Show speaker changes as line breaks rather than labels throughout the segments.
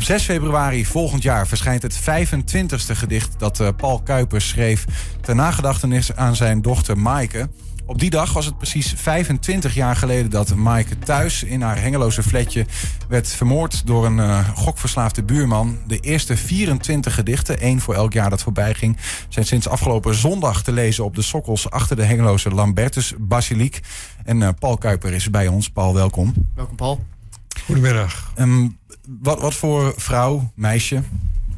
Op 6 februari volgend jaar verschijnt het 25e gedicht dat eh, Paul Kuipers schreef ter nagedachtenis aan zijn dochter Maaike. Op die dag was het precies 25 jaar geleden dat Maaike thuis in haar hengeloze flatje werd vermoord door een uh, gokverslaafde buurman. De eerste 24 gedichten, één voor elk jaar dat voorbij ging, zijn sinds afgelopen zondag te lezen op de sokkels achter de hengeloze Lambertus Basiliek. En uh, Paul Kuiper is bij ons. Paul, welkom.
Welkom, Paul.
Goedemiddag.
Um, wat, wat voor vrouw, meisje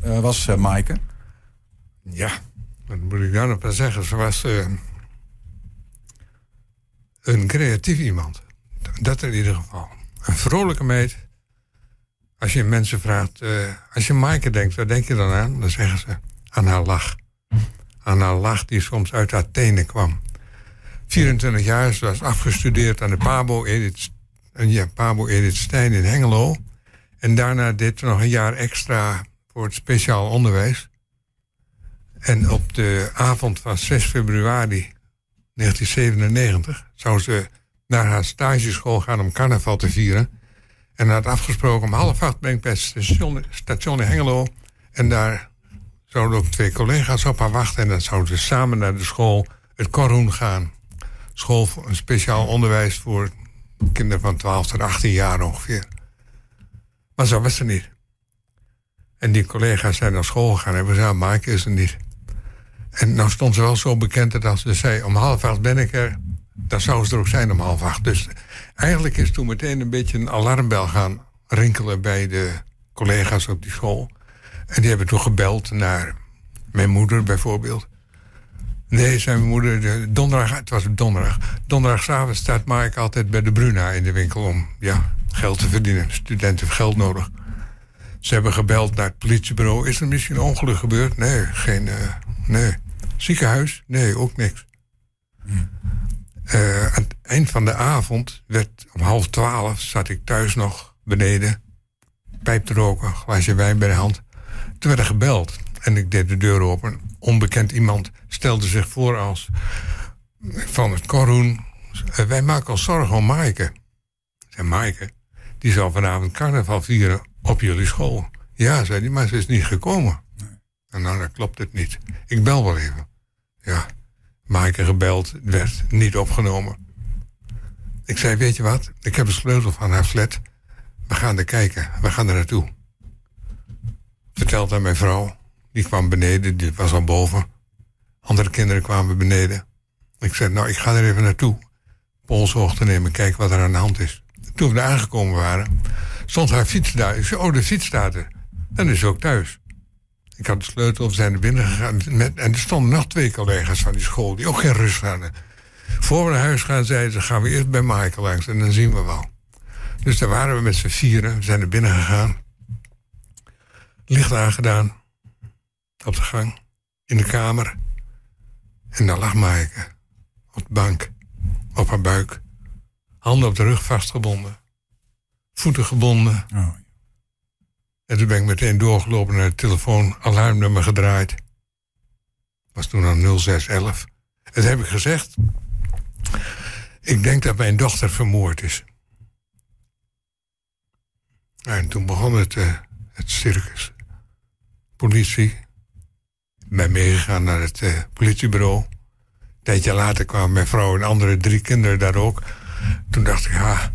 uh, was Maaike?
Ja, wat moet ik daar nog zeggen? Ze was een creatief iemand. Dat in ieder geval. Een vrolijke meid. Als je mensen vraagt, als je Maaike denkt, waar denk je dan aan? Dan zeggen ze aan haar lach. Aan haar lach die soms uit haar tenen kwam. 24 jaar, ze was afgestudeerd aan de Pabo Edith, ja, Pabo Edith Stein in Hengelo. En daarna deed nog een jaar extra voor het speciaal onderwijs. En op de avond van 6 februari 1997 zou ze naar haar stageschool gaan om carnaval te vieren. En had afgesproken om half acht ben ik bij het station, station in Hengelo. En daar zouden ook twee collega's op haar wachten. En dan zouden ze samen naar de school, het Korhoen, gaan. School, voor een speciaal onderwijs voor kinderen van 12 tot 18 jaar ongeveer. Maar zo was ze niet. En die collega's zijn naar school gegaan en we zeiden, Mike is er niet. En nou stond ze wel zo bekend dat ze zei om half acht ben ik er, dan zou ze er ook zijn om half acht. Dus eigenlijk is toen meteen een beetje een alarmbel gaan rinkelen bij de collega's op die school. En die hebben toen gebeld naar mijn moeder bijvoorbeeld. Nee, zei mijn moeder, de donderdag, het was donderdag. Donderdagavond staat Mark altijd bij de Bruna in de winkel om ja, geld te verdienen. Studenten hebben geld nodig. Ze hebben gebeld naar het politiebureau. Is er misschien een ongeluk gebeurd? Nee, geen, uh, Nee. Ziekenhuis? Nee, ook niks. Uh, aan het eind van de avond werd om half twaalf zat ik thuis nog beneden. Pijp te roken, glaasje wijn bij de hand. Toen werd er gebeld en ik deed de deur open. Onbekend iemand stelde zich voor als van het Korhoen. Uh, wij maken ons zorgen om Maaike. Ik zei, die zal vanavond carnaval vieren op jullie school. Ja, zei hij, maar ze is niet gekomen. En nou, dan klopt het niet. Ik bel wel even. Ja, Maaike gebeld, werd niet opgenomen. Ik zei, weet je wat? Ik heb een sleutel van haar flat. We gaan er kijken. We gaan er naartoe. Vertelde aan mijn vrouw. Die kwam beneden, die was al boven. Andere kinderen kwamen beneden. Ik zei, nou, ik ga er even naartoe. Polshoog te nemen, kijken wat er aan de hand is. Toen we aangekomen waren, stond haar fiets daar. Ik zei, oh, de fiets staat er. Dan is ze ook thuis. Ik had de sleutel, we zijn er binnen gegaan. Met, en er stonden nog twee collega's van die school die ook geen rust hadden. Voor we naar huis gaan, zeiden ze: gaan we eerst bij Michael langs en dan zien we wel. Dus daar waren we met z'n vieren, we zijn er binnen gegaan. Licht aangedaan. Op de gang, in de kamer. En daar lag Maaike. Op de bank, op haar buik. Handen op de rug vastgebonden. Voeten gebonden. Oh. En toen ben ik meteen doorgelopen naar het telefoon, alarmnummer gedraaid. Was toen al 0611. En toen heb ik gezegd, ik denk dat mijn dochter vermoord is. En toen begon het, uh, het circus. Politie. Ik ben meegegaan naar het uh, politiebureau. Een tijdje later kwamen mijn vrouw en andere drie kinderen daar ook. Toen dacht ik, ja,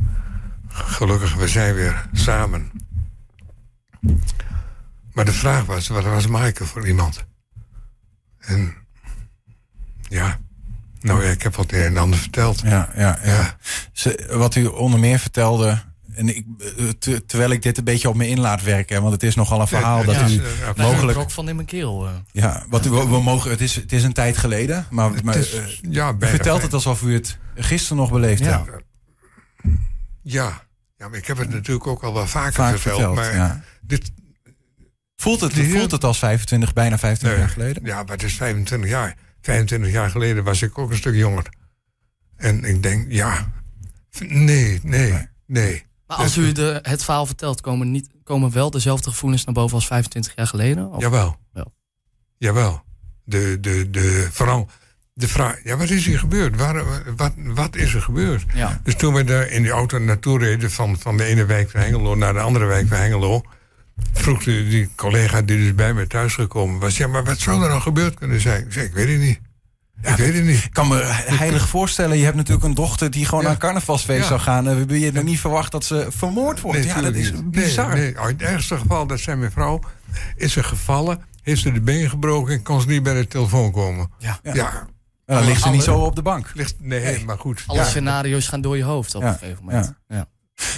gelukkig, we zijn weer samen. Maar de vraag was, wat was Maaike voor iemand? En ja, nou ja, ik heb wat een en ander verteld.
Ja, ja, ja. Ze, wat u onder meer vertelde, en ik, eh, terwijl ik dit een beetje op me in laat werken, want het is nogal een verhaal dat u
ja, mogelijk. Een van in mijn keel. Uh.
Ja, wat u, we, mogen. Het is, het is een tijd geleden, maar, maar is, uh, ja, u vertelt het alsof u het gisteren nog beleefd
ja.
hebt.
Ja, ja, maar ik heb het natuurlijk ook al wel vaker Vaak verteld, verteld. maar ja. dit,
Voelt het, voelt het als 25, bijna 25 jaar geleden?
Ja, maar het is 25 jaar. 25 jaar geleden was ik ook een stuk jonger. En ik denk, ja, nee, nee, nee.
Maar als u de, het verhaal vertelt, komen, niet, komen wel dezelfde gevoelens naar boven als 25 jaar geleden?
Of? Jawel. Ja. Jawel. De, de, de, vooral de vraag, ja, wat is hier gebeurd? Waar, wat, wat is er gebeurd? Dus toen we daar in die auto naartoe reden van, van de ene wijk van Hengelo naar de andere wijk van Hengelo, vroeg die, die collega die dus bij me thuis gekomen was... ja, maar wat zou er nou gebeurd kunnen zijn? Ik zei, ik weet het niet. Ik weet het niet.
Ik kan me heilig voorstellen, je hebt natuurlijk een dochter die gewoon
Ja.
naar carnavalsfeest
Ja.
zou gaan. En we je er niet verwacht dat ze vermoord wordt. ja, dat is
niet.
bizar.
Nee, nee. Oh, in het ergste geval, dat zei mijn vrouw, is ze gevallen, heeft ze de been gebroken en kon ze niet bij de telefoon komen.
Ja.
Ja.
Ja,
Nou, dan ligt ze niet zo op de bank.
ligt, nee,
Nee.
maar goed.
Alle
Ja.
scenario's gaan door je hoofd op
Ja.
een gegeven moment. Ja.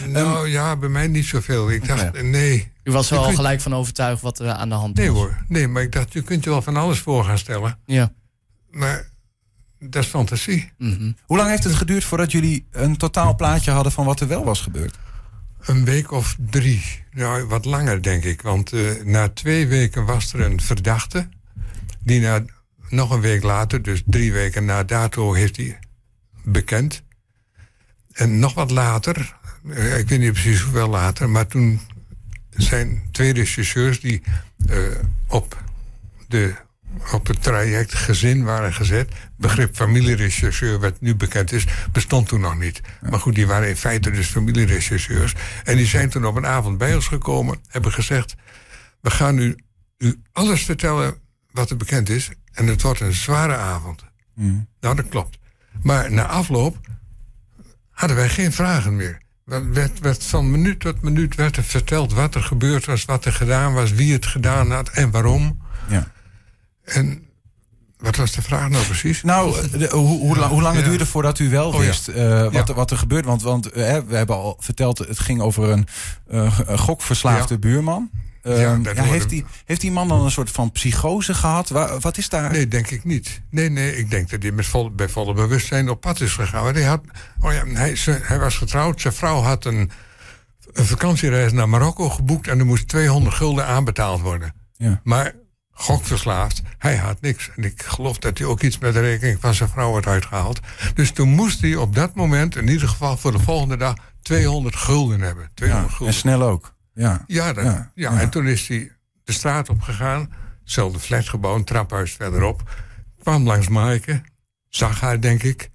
Nou ja, bij mij niet zoveel. Ik dacht, nee.
U was er al
kunt-
gelijk van overtuigd wat er aan de hand
Nee
was.
hoor, nee, maar ik dacht, je kunt je wel van alles voor gaan stellen.
Ja.
Maar dat is fantasie.
Mhm.
Hoe lang heeft het geduurd voordat jullie een totaal plaatje hadden van wat er wel was gebeurd?
Een week of drie. Nou, wat langer denk ik. Want eh, na twee weken was er een verdachte. Die na, nog een week later, dus drie weken na dato, heeft hij bekend. En nog wat later, eh, ik weet niet precies hoeveel later, maar toen zijn twee rechercheurs die eh, op, de, op het traject gezin waren gezet. Begrip familierechercheur, wat nu bekend is, bestond toen nog niet. Maar goed, die waren in feite dus familierechercheurs. En die zijn toen op een avond bij ons gekomen, hebben gezegd: We gaan u, u alles vertellen wat er bekend is. En het wordt een zware avond.
Mm.
Nou, dat klopt. Maar na afloop hadden wij geen vragen meer. Er werd, werd van minuut tot minuut werd er verteld wat er gebeurd was, wat er gedaan was, wie het gedaan had en waarom.
Ja.
En wat was de vraag nou precies?
Nou, de- hoe, hoe, lang- hoe lang het
Ja.
duurde voordat u wel
Oh, ja.
wist eh, wat,
Ja.
er, wat er gebeurt? Want, want eh, we hebben al verteld, het ging over een, eh, gokverslaafde buurman. Eh,
hoorde-
heeft, die, heeft die man dan een soort van psychose gehad? Wa- wat is daar?
Nee, denk ik niet. Nee, nee, ik denk dat hij met volle, bij volle bewustzijn op pad is gegaan. Hij, had, oh ja, hij, ze- hij was getrouwd. Zijn vrouw had een, een vakantiereis naar Marokko geboekt... en er moest 200 gulden aanbetaald worden.
Ja.
Maar gokverslaafd, hij had niks. En ik geloof dat hij ook iets met de rekening van zijn vrouw had uitgehaald. Dus toen moest hij op dat moment, in ieder geval voor de volgende dag... 200 gulden hebben. 200
Ja,
gulden.
en snel ook. Ja.
Ja, dat-
Ja,
ja, en toen is hij de straat op gegaan. Hetzelfde flatgebouw, een traphuis verderop. Kwam langs Maaike, zag haar, denk ik.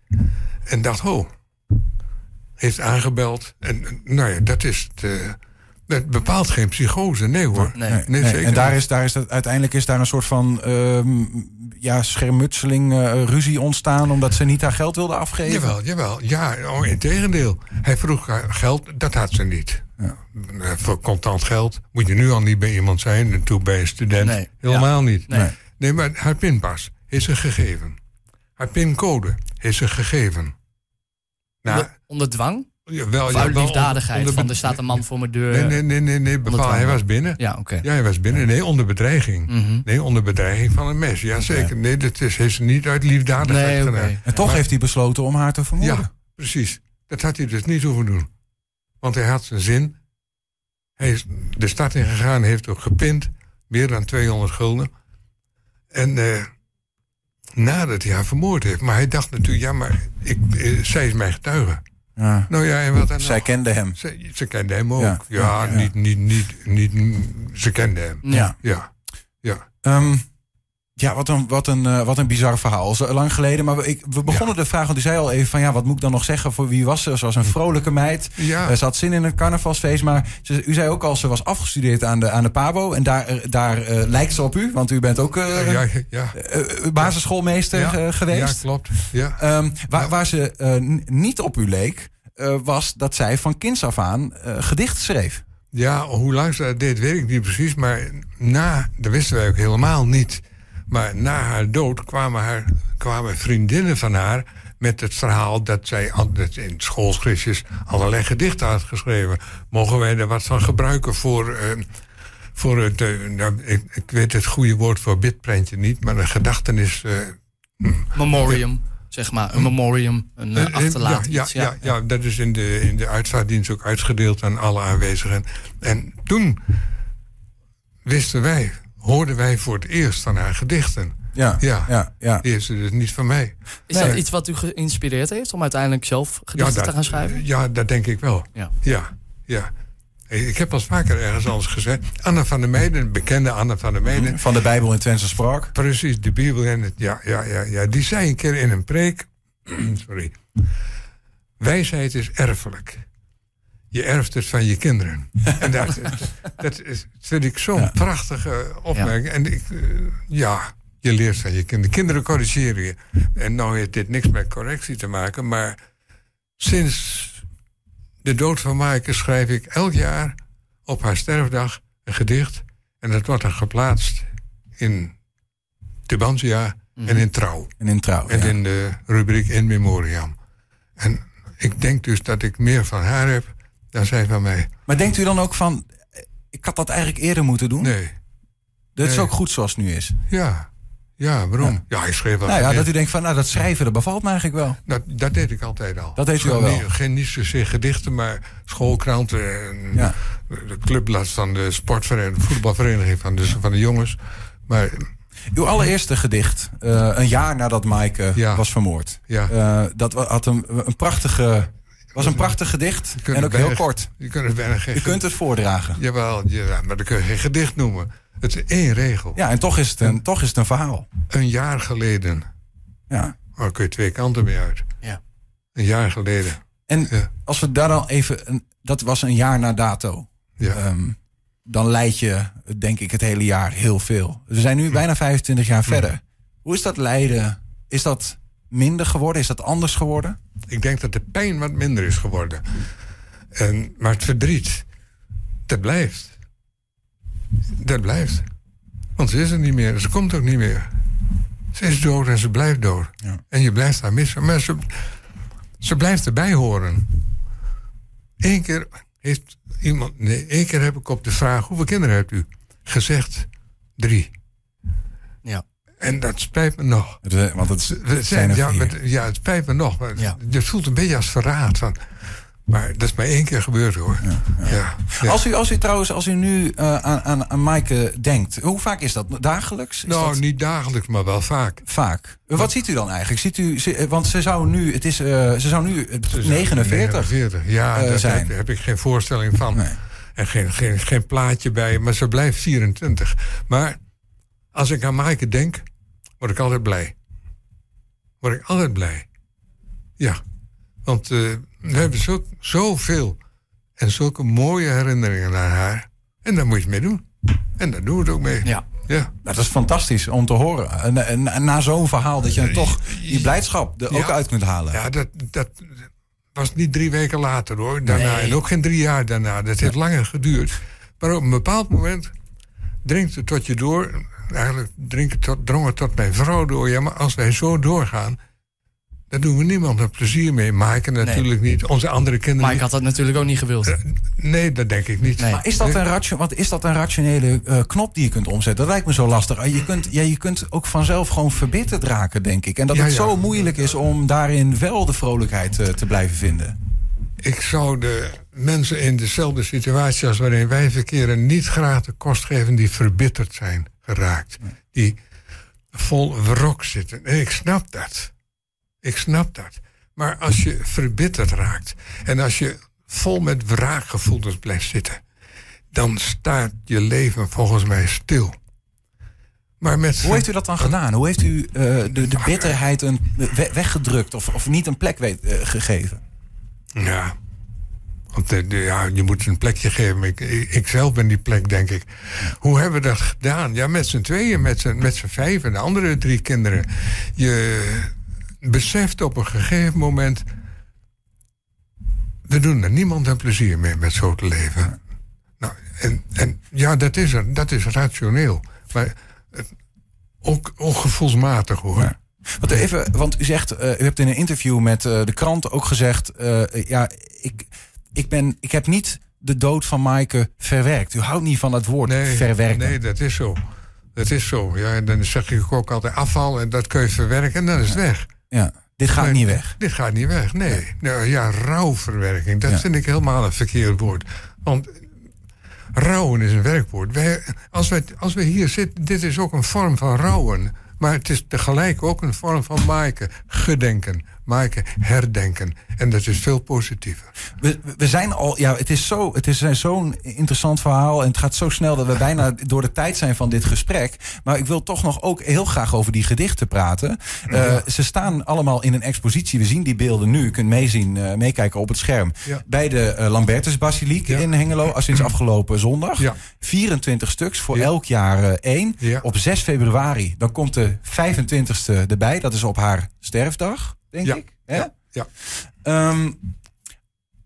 En dacht, oh, heeft aangebeld. En en, nou ja, dat is het. Dat bepaalt geen psychose, nee hoor.
Nee.
Nee,
Nee,
nee.
zeker
En daar is, daar is dat, uiteindelijk is daar een soort van ehm, ja, schermutseling, eh, ruzie ontstaan... omdat ze niet haar geld wilde afgeven.
Jawel, jawel. Ja, oh, in tegendeel. Hij vroeg haar geld, dat had ze niet.
Ja.
Eh, Voor contant geld moet je nu al niet bij iemand zijn. En toen bij een student
Nee.
helemaal niet.
Nee.
Nee, maar haar pinpas is ze gegeven. Haar pincode is ze gegeven. Nou,
Onder, onder dwang?
Jawel,
Of uit liefdadigheid?
onder-
van er staat een man voor mijn deur.
Nee, nee, nee, nee, nee bepaal, hij was binnen.
Ja, oké.
Ja, hij was binnen. Nee, onder bedreiging.
Mhm.
Nee, onder bedreiging van een mes. Jazeker. Nee, dat is, heeft ze niet uit liefdadigheid
Nee,
gedaan.
En toch
Maar-
heeft hij besloten om haar te vermoorden.
Ja, precies. Dat had hij dus niet hoeven doen. Want hij had zijn zin. Hij is de stad in gegaan, heeft ook gepind. Meer dan 200 gulden. En eh, nadat hij haar vermoord heeft. Maar hij dacht natuurlijk, ja, maar ik, eh, zij is mijn getuige.
Ja.
Nou ja, en wat dan
Zij
nog?
kende hem.
Ze, ze kende hem ook.
Ja,
Ja,
ja, ja.
Niet, niet, niet, niet, ze kende hem.
Ja.
Ja, ja.
Ehm, ja, wat een, wat, een, eh, wat een bizar verhaal. Zo lang geleden. Maar we, ik, we begonnen de vraag, want u zei al even van... ja, wat moet ik dan nog zeggen voor wie was ze? Ze was een vrolijke meid.
Ja.
Eh, Ze had zin in een carnavalsfeest. Maar ze, u zei ook al, ze was afgestudeerd aan de, aan de PABO. En daar, eh, daar lijkt ze op u. Want u bent ook
ja, ja.
basisschoolmeester geweest.
Ja, klopt. Ja.
Ehm, waar, waar ze niet op u leek... was dat zij van kinds af aan eh, gedicht schreef.
Ja, hoe lang ze dat deed, weet ik niet precies. Maar na, dat wisten wij ook helemaal niet. Maar na haar dood kwamen, haar, kwamen vriendinnen van haar met het verhaal dat zij in schoolschriftjes allerlei gedichten had geschreven. Mogen wij er wat van gebruiken voor, eh, voor het, eh, nou, ik, ik weet het goede woord voor bidprentje niet, maar een gedachtenis. eh,
Memorium, zeg maar. Een memorium, een achterlating.
Ja, ja, ja, ja, dat is in de, in de uitvaartdienst ook uitgedeeld aan alle aanwezigen. En toen wisten wij, hoorden wij voor het eerst van haar gedichten.
Ja,
Ja.
ja, ja.
Die is dus niet van mij.
Is
Nee.
dat iets wat u geïnspireerd heeft om uiteindelijk zelf gedichten
dat,
te gaan schrijven?
Ja, dat denk ik wel.
Ja.
Ja, ja. Ik heb al vaker ergens anders gezegd. Anne van der Meijden, bekende Anne van der Meijden.
Van de Bijbel in Twentse spraak.
Precies, de Bijbel en het. Ja, ja, ja, ja. Die zei een keer in een preek. sorry. Wijsheid is erfelijk. Je erft het van je kinderen. en dat, dat is, vind ik zo'n prachtige opmerking. En ik, eh, ja, je leert van je kinderen. Kinderen corrigeren je. En nou heeft dit niks met correctie te maken, maar sinds de dood van Maaike schrijf ik elk jaar op haar sterfdag een gedicht. En dat wordt dan geplaatst in Tubantia en in Trouw.
En in Trouw,
En
ja.
in de rubriek In Memoriam. En ik denk dus dat ik meer van haar heb dan zij van mij.
Maar denkt u dan ook van, eh, ik had dat eigenlijk eerder moeten doen?
Nee.
Dat is
Nee.
ook goed zoals het nu is.
Ja. Ja, waarom? Ja, ik schreef wel.
Nou ja, dat u denkt van, nou dat schrijven, dat bevalt me eigenlijk wel.
dat, dat deed ik altijd al.
Dat deed u al wel.
Niet, geen niet zozeer gedichten, maar schoolkranten. En
Ja.
De clubblad van de sportvereniging, de voetbalvereniging van de, van de jongens. Maar
Uw allereerste gedicht, eh, een jaar nadat Maaike
Ja.
was vermoord.
Ja.
Eh, dat had een, een prachtige, was een prachtig gedicht en ook heel kort.
je kunt het bijna geen
U kunt het voordragen.
Jawel, ja, maar dan kun je geen gedicht noemen. Het is één regel.
Ja, en toch is het een, toch is het een verhaal.
Een jaar geleden.
Ja.
Daar kun je twee kanten mee uit.
Ja.
Een jaar geleden.
En
Ja.
als we daar dan even, dat was een jaar na dato.
Ja.
Ehm, dan leid je, denk ik, het hele jaar heel veel. We zijn nu bijna 25 jaar verder. Hoe is dat lijden? Is dat minder geworden? Is dat anders geworden?
Ik denk dat de pijn wat minder is geworden. En, maar het verdriet, dat blijft. Dat blijft. Want ze is er niet meer. Ze komt ook niet meer. Ze is dood en ze blijft dood.
Ja.
En je blijft haar missen. Maar ze, ze blijft erbij horen. Eén keer heeft iemand... Nee, één keer heb ik op de vraag... hoeveel kinderen hebt u? Gezegd drie.
Ja.
En dat spijt me nog.
Het, Want het zijn
zijn,
er
ja, met, ja, het spijt me nog. Maar
Ja.
Je voelt een beetje als verraad. Van, maar dat is maar één keer gebeurd hoor. Ja, ja.
Als, u, als u trouwens, als u nu eh, aan, aan, aan Maaike denkt, hoe vaak is dat? Dagelijks? Is
nou,
dat
niet dagelijks, maar wel vaak.
vaak. Wat ziet u dan eigenlijk? Ziet u, ze- eh, want ze zou nu, het is, eh, ze zou nu eh, 49.
49. Ja, daar
zijn.
heb, heb ik geen voorstelling van.
Nee.
En geen, geen, geen plaatje bij, maar ze blijft 24. Maar als ik aan Maaike denk, word ik altijd blij. Word ik altijd blij. Ja, want eh, we hebben zo, zoveel en zulke mooie herinneringen aan haar. En daar moet je het mee doen. En daar doen we het ook mee.
Ja.
Ja.
Dat is fantastisch om te horen. En, na zo'n verhaal dat je dan toch die blijdschap er ook uit kunt halen.
Ja, dat, dat was niet drie weken later hoor. Daarna,
Nee.
En ook geen drie jaar daarna. Dat heeft langer geduurd. Maar op een bepaald moment dringt het tot je door. Eigenlijk dringt het tot, drong het tot mijn vrouw door. Ja, maar als wij zo doorgaan, dan doen we niemand een plezier mee. Maaike natuurlijk niet. Onze andere kinderen
Maar ik had dat natuurlijk ook niet gewild.
niet. Nee, dat denk ik niet.
Nee.
Maar is dat, een ratio, want is dat een rationele eh, knop die je kunt omzetten? Dat lijkt me zo lastig. Ah, Je kunt, ja, je kunt ook vanzelf gewoon verbitterd raken, denk ik. En dat
Ja,
het
ja.
zo moeilijk is om daarin wel de vrolijkheid eh, te blijven vinden.
Ik zou de mensen in dezelfde situatie als waarin wij verkeren niet graag de kost geven die verbitterd zijn geraakt. Die vol wrok zitten. En ik snap dat. Ik snap dat. Maar als je verbitterd raakt en als je vol met wraakgevoelens blijft zitten, dan staat je leven volgens mij stil. Maar met
Hoe heeft u dat dan gedaan? Hoe heeft u eh, de, de bitterheid een, we- weggedrukt of, of niet een plek weet, eh, gegeven?
Ja. Want de- ja, je moet een plekje geven. Ik, zelf ben die plek, denk ik. Hoe hebben we dat gedaan? Ja, met z'n tweeën, met z'n, met z'n vijf en de andere drie kinderen. Je beseft op een gegeven moment... we doen er niemand een plezier mee met zo te leven. Nou, en, en ja, dat is, er, dat is rationeel. Maar eh, ook, ook gevoelsmatig, hoor.
Ja. Want, even, want u zegt, eh, u hebt in een interview met eh, de krant ook gezegd... eh, ja, ik, ik, ben, ik heb niet de dood van Maaike verwerkt. U houdt niet van dat woord verwerken.
Nee, dat is zo. Dat is zo. Ja, en dan zeg ik ook altijd afval en dat kun je verwerken en dan is het weg.
Ja, dit gaat niet weg.
Dit gaat niet weg, nee. Nou, ja, rouwverwerking, dat
Ja.
vind ik helemaal een verkeerd woord. Want rouwen is een werkwoord. Wij, als, wij, als we hier zitten, dit is ook een vorm van rouwen. Maar het is tegelijk ook een vorm van maaike, gedenken, Maaike herdenken. En dat is veel positiever.
We, we zijn al, ja, het is zo, het is zo'n interessant verhaal en het gaat zo snel dat we bijna door de tijd zijn van dit gesprek. Maar ik wil toch nog ook heel graag over die gedichten praten. Uh, Ze staan allemaal in een expositie. We zien die beelden nu. Je kunt meezien, uh, meekijken op het scherm.
Ja.
Bij de uh, Lambertus Basiliek
Ja.
in Hengelo, sinds afgelopen zondag.
Ja.
24 stuks voor elk jaar eh, één. Op 6 februari, dan komt de 25ste erbij. Dat is op haar sterfdag, denk
Ja.
ik. Hè?
Ja. Ja.
Ehm,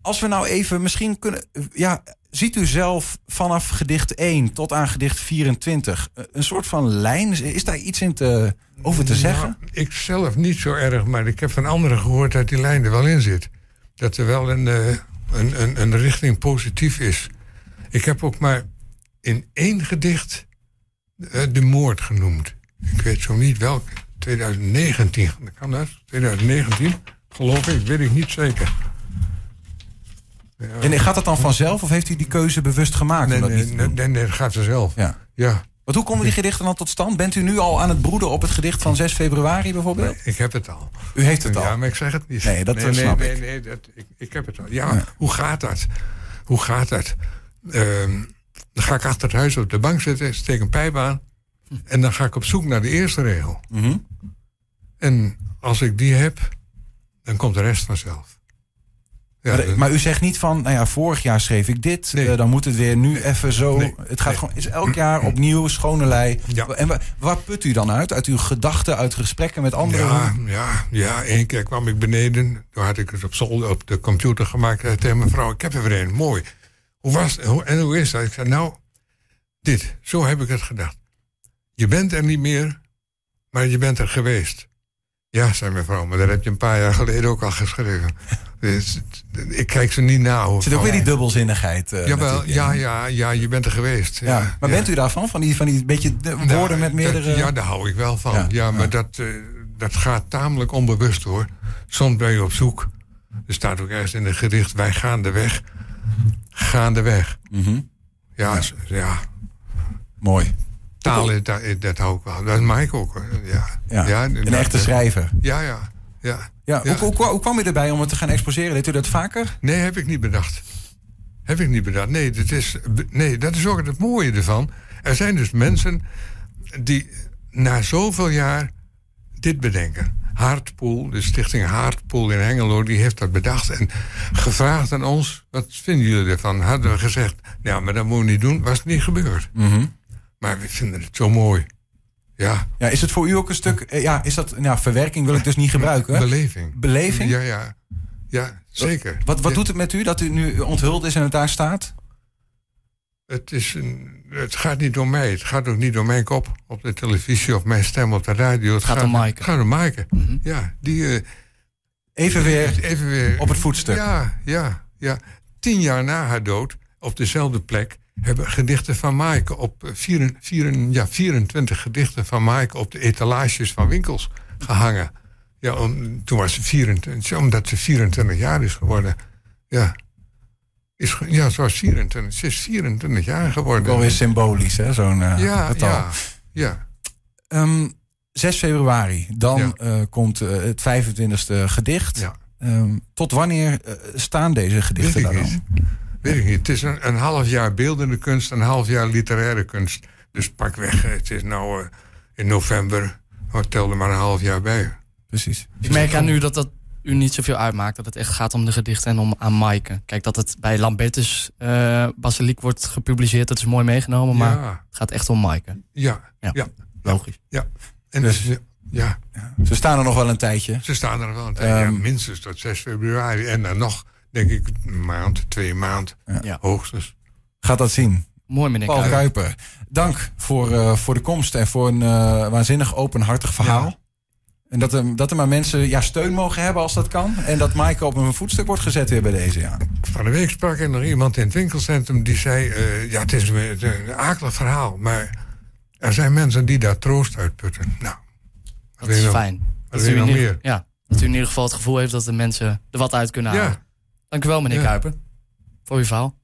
als we nou even misschien kunnen. Ja, ziet u zelf vanaf gedicht 1 tot aan gedicht 24 eh, een soort van lijn? Is- daar iets in te, over te zeggen?
Nou, ik zelf niet zo erg, maar ik heb van anderen gehoord dat die lijn er wel in zit. Dat er wel een, eh, een, een, een richting positief is. Ik heb ook maar in één gedicht eh, de moord genoemd. Ik weet zo niet welke. 2019, kan dat? 2019, geloof ik, weet ik niet zeker. Ja.
En gaat dat dan vanzelf of heeft u die keuze bewust gemaakt?
Nee, nee, nee, nee, nee, dat gaat vanzelf.
Ja.
Ja,
Want hoe komen die gedichten dan tot stand? Bent u nu al aan het broeden op het gedicht van 6 februari bijvoorbeeld?
nee, ik heb het al.
U heeft het al.
Ja, maar ik zeg het niet.
Nee, dat,
nee,
snap
nee,
ik.
Nee, dat, ik, ik heb het al. Ja, hoe gaat dat? Hoe gaat dat? Ehm, dan ga ik achter het huis op de bank zitten, steek een pijp aan. En dan ga ik op zoek naar de eerste regel.
Mhm.
En als ik die heb, dan komt de rest vanzelf. Ja,
maar,
dan-
maar u zegt niet van, nou ja, vorig jaar schreef ik dit,
Nee.
eh, dan moet het weer nu even zo.
Nee.
Het gaat
Nee.
gewoon, is elk jaar opnieuw, schone lei.
Ja.
En waar, waar put u dan uit? Uit uw gedachten, uit gesprekken met anderen?
Ja, ja, ja, één keer kwam ik beneden. Toen had ik het op, zolder, op de computer gemaakt. zei tegen mijn vrouw, ik heb er weer een, mooi. Hoe was En hoe is dat? Ik zei, nou, dit, zo heb ik het gedacht. Je bent er niet meer, maar je bent er geweest. Ja, zei mijn vrouw, maar dat heb je een paar jaar geleden ook al geschreven. Dus, ik kijk ze niet na.
Er zit ook weer die dubbelzinnigheid. eh,
Jawel, ja, ja, ja, je bent er geweest.
Ja.
Ja,
Maar
ja.
bent u daarvan? Van die, van die beetje
Nou,
woorden met
dat-
meerdere...
ja, daar hou ik wel van.
Ja,
Ja, maar. Dat, eh, dat gaat tamelijk onbewust hoor. Soms ben je op zoek. Er staat ook ergens in het gedicht: wij gaan de weg. Gaan de weg.
Mhm.
Ja, ja.
Mooi.
Taal, is- dat, dat hou ik wel. Dat is Mike ook. Ja,
Ja. een echte schrijver.
Ja, ja. ja.
Ja. Hoe, hoe, hoe kwam u erbij om het te gaan exposeren? Deed u dat vaker?
Nee, heb ik niet bedacht. Heb ik niet bedacht. Nee, dat is, nee, dat is ook het mooie ervan. Er zijn dus mensen die na zoveel jaar dit bedenken. Haartpoel, de stichting Haartpoel in Hengelo, die heeft dat bedacht. En gevraagd aan ons, wat vinden jullie ervan? Hadden we gezegd, ja, maar dat moeten we niet doen. Was het niet gebeurd.
Mhm.
Maar we vinden het zo mooi. Ja,
Ja, is het voor u ook een stuk... eh, Ja, is dat... Nou, verwerking wil ik dus niet gebruiken.
beleving.
Beleving?
Ja, ja. Ja, zeker.
Wat, wat
Ja.
doet het met u dat u nu onthuld is en het daar staat?
Het, is een, het gaat niet door mij. Het gaat ook niet door mijn kop op de televisie of mijn stem op de radio. Het
gaat om Maaike.
Het gaat om Maaike.
Mhm.
Ja, die... eh,
Even weer
even weer...
op het voetstuk.
Ja, ja, ja. Tien jaar na haar dood, op dezelfde plek... hebben gedichten van Maaike op... eh, Vier, vier, ja, 24 gedichten van Maaike op de etalages van winkels gehangen. Ja, om, toen was ze 24... Omdat ze 24 jaar is geworden. Ja. Is, ja, ze was 24. Ze is 24 jaar geworden.
Wel weer symbolisch, hè? Zo'n eh,
Ja,
getal.
ja, ja.
Ehm, 6 februari, dan
Ja.
eh, komt het 25e gedicht.
Ja.
Ehm, tot wanneer staan deze gedichten daar dan?
Niet. Weet ik niet. Het is een, een half jaar beeldende kunst, een half jaar literaire kunst. Dus pak weg. Het is nou eh, in november. Oh, tel er maar een half jaar bij.
Precies.
Ik merk aan u dat dat u niet zoveel uitmaakt. Dat het echt gaat om de gedichten en om aan Maaike. Kijk, dat het bij Lambertus eh Basiliek wordt gepubliceerd. Dat is mooi meegenomen. Maar
Ja,
het gaat echt om Maaike.
ja,
Ja.
ja.
Logisch.
En
Dus-
dus, ja,
Ze staan er nog wel een tijdje.
ze staan er wel een tijd. ja,
Ehm.
minstens tot 6 februari. En dan nog, denk ik, een maand, twee maand.
Ja.
Hoogstens.
Gaat dat zien.
Mooi, meneer
Paul
Kuiper.
Kuiper, dank voor, eh, voor de komst en voor een eh, waanzinnig openhartig verhaal.
Ja.
En dat er, dat er maar mensen ja, steun mogen hebben als dat kan. En dat Maaike op een voetstuk wordt gezet weer bij deze. Ja.
Van de week sprak er nog iemand in het winkelcentrum die zei: eh, Ja, het is een, een akelig verhaal, maar er zijn mensen die daar troost uit putten. Nou,
Dat is
nog-
fijn. Dat u, in
meer?
ja, dat u in ieder geval het gevoel heeft dat de mensen er wat uit kunnen halen.
Ja,
Dank u wel, meneer
Ja.
Kuiper. Voor uw verhaal.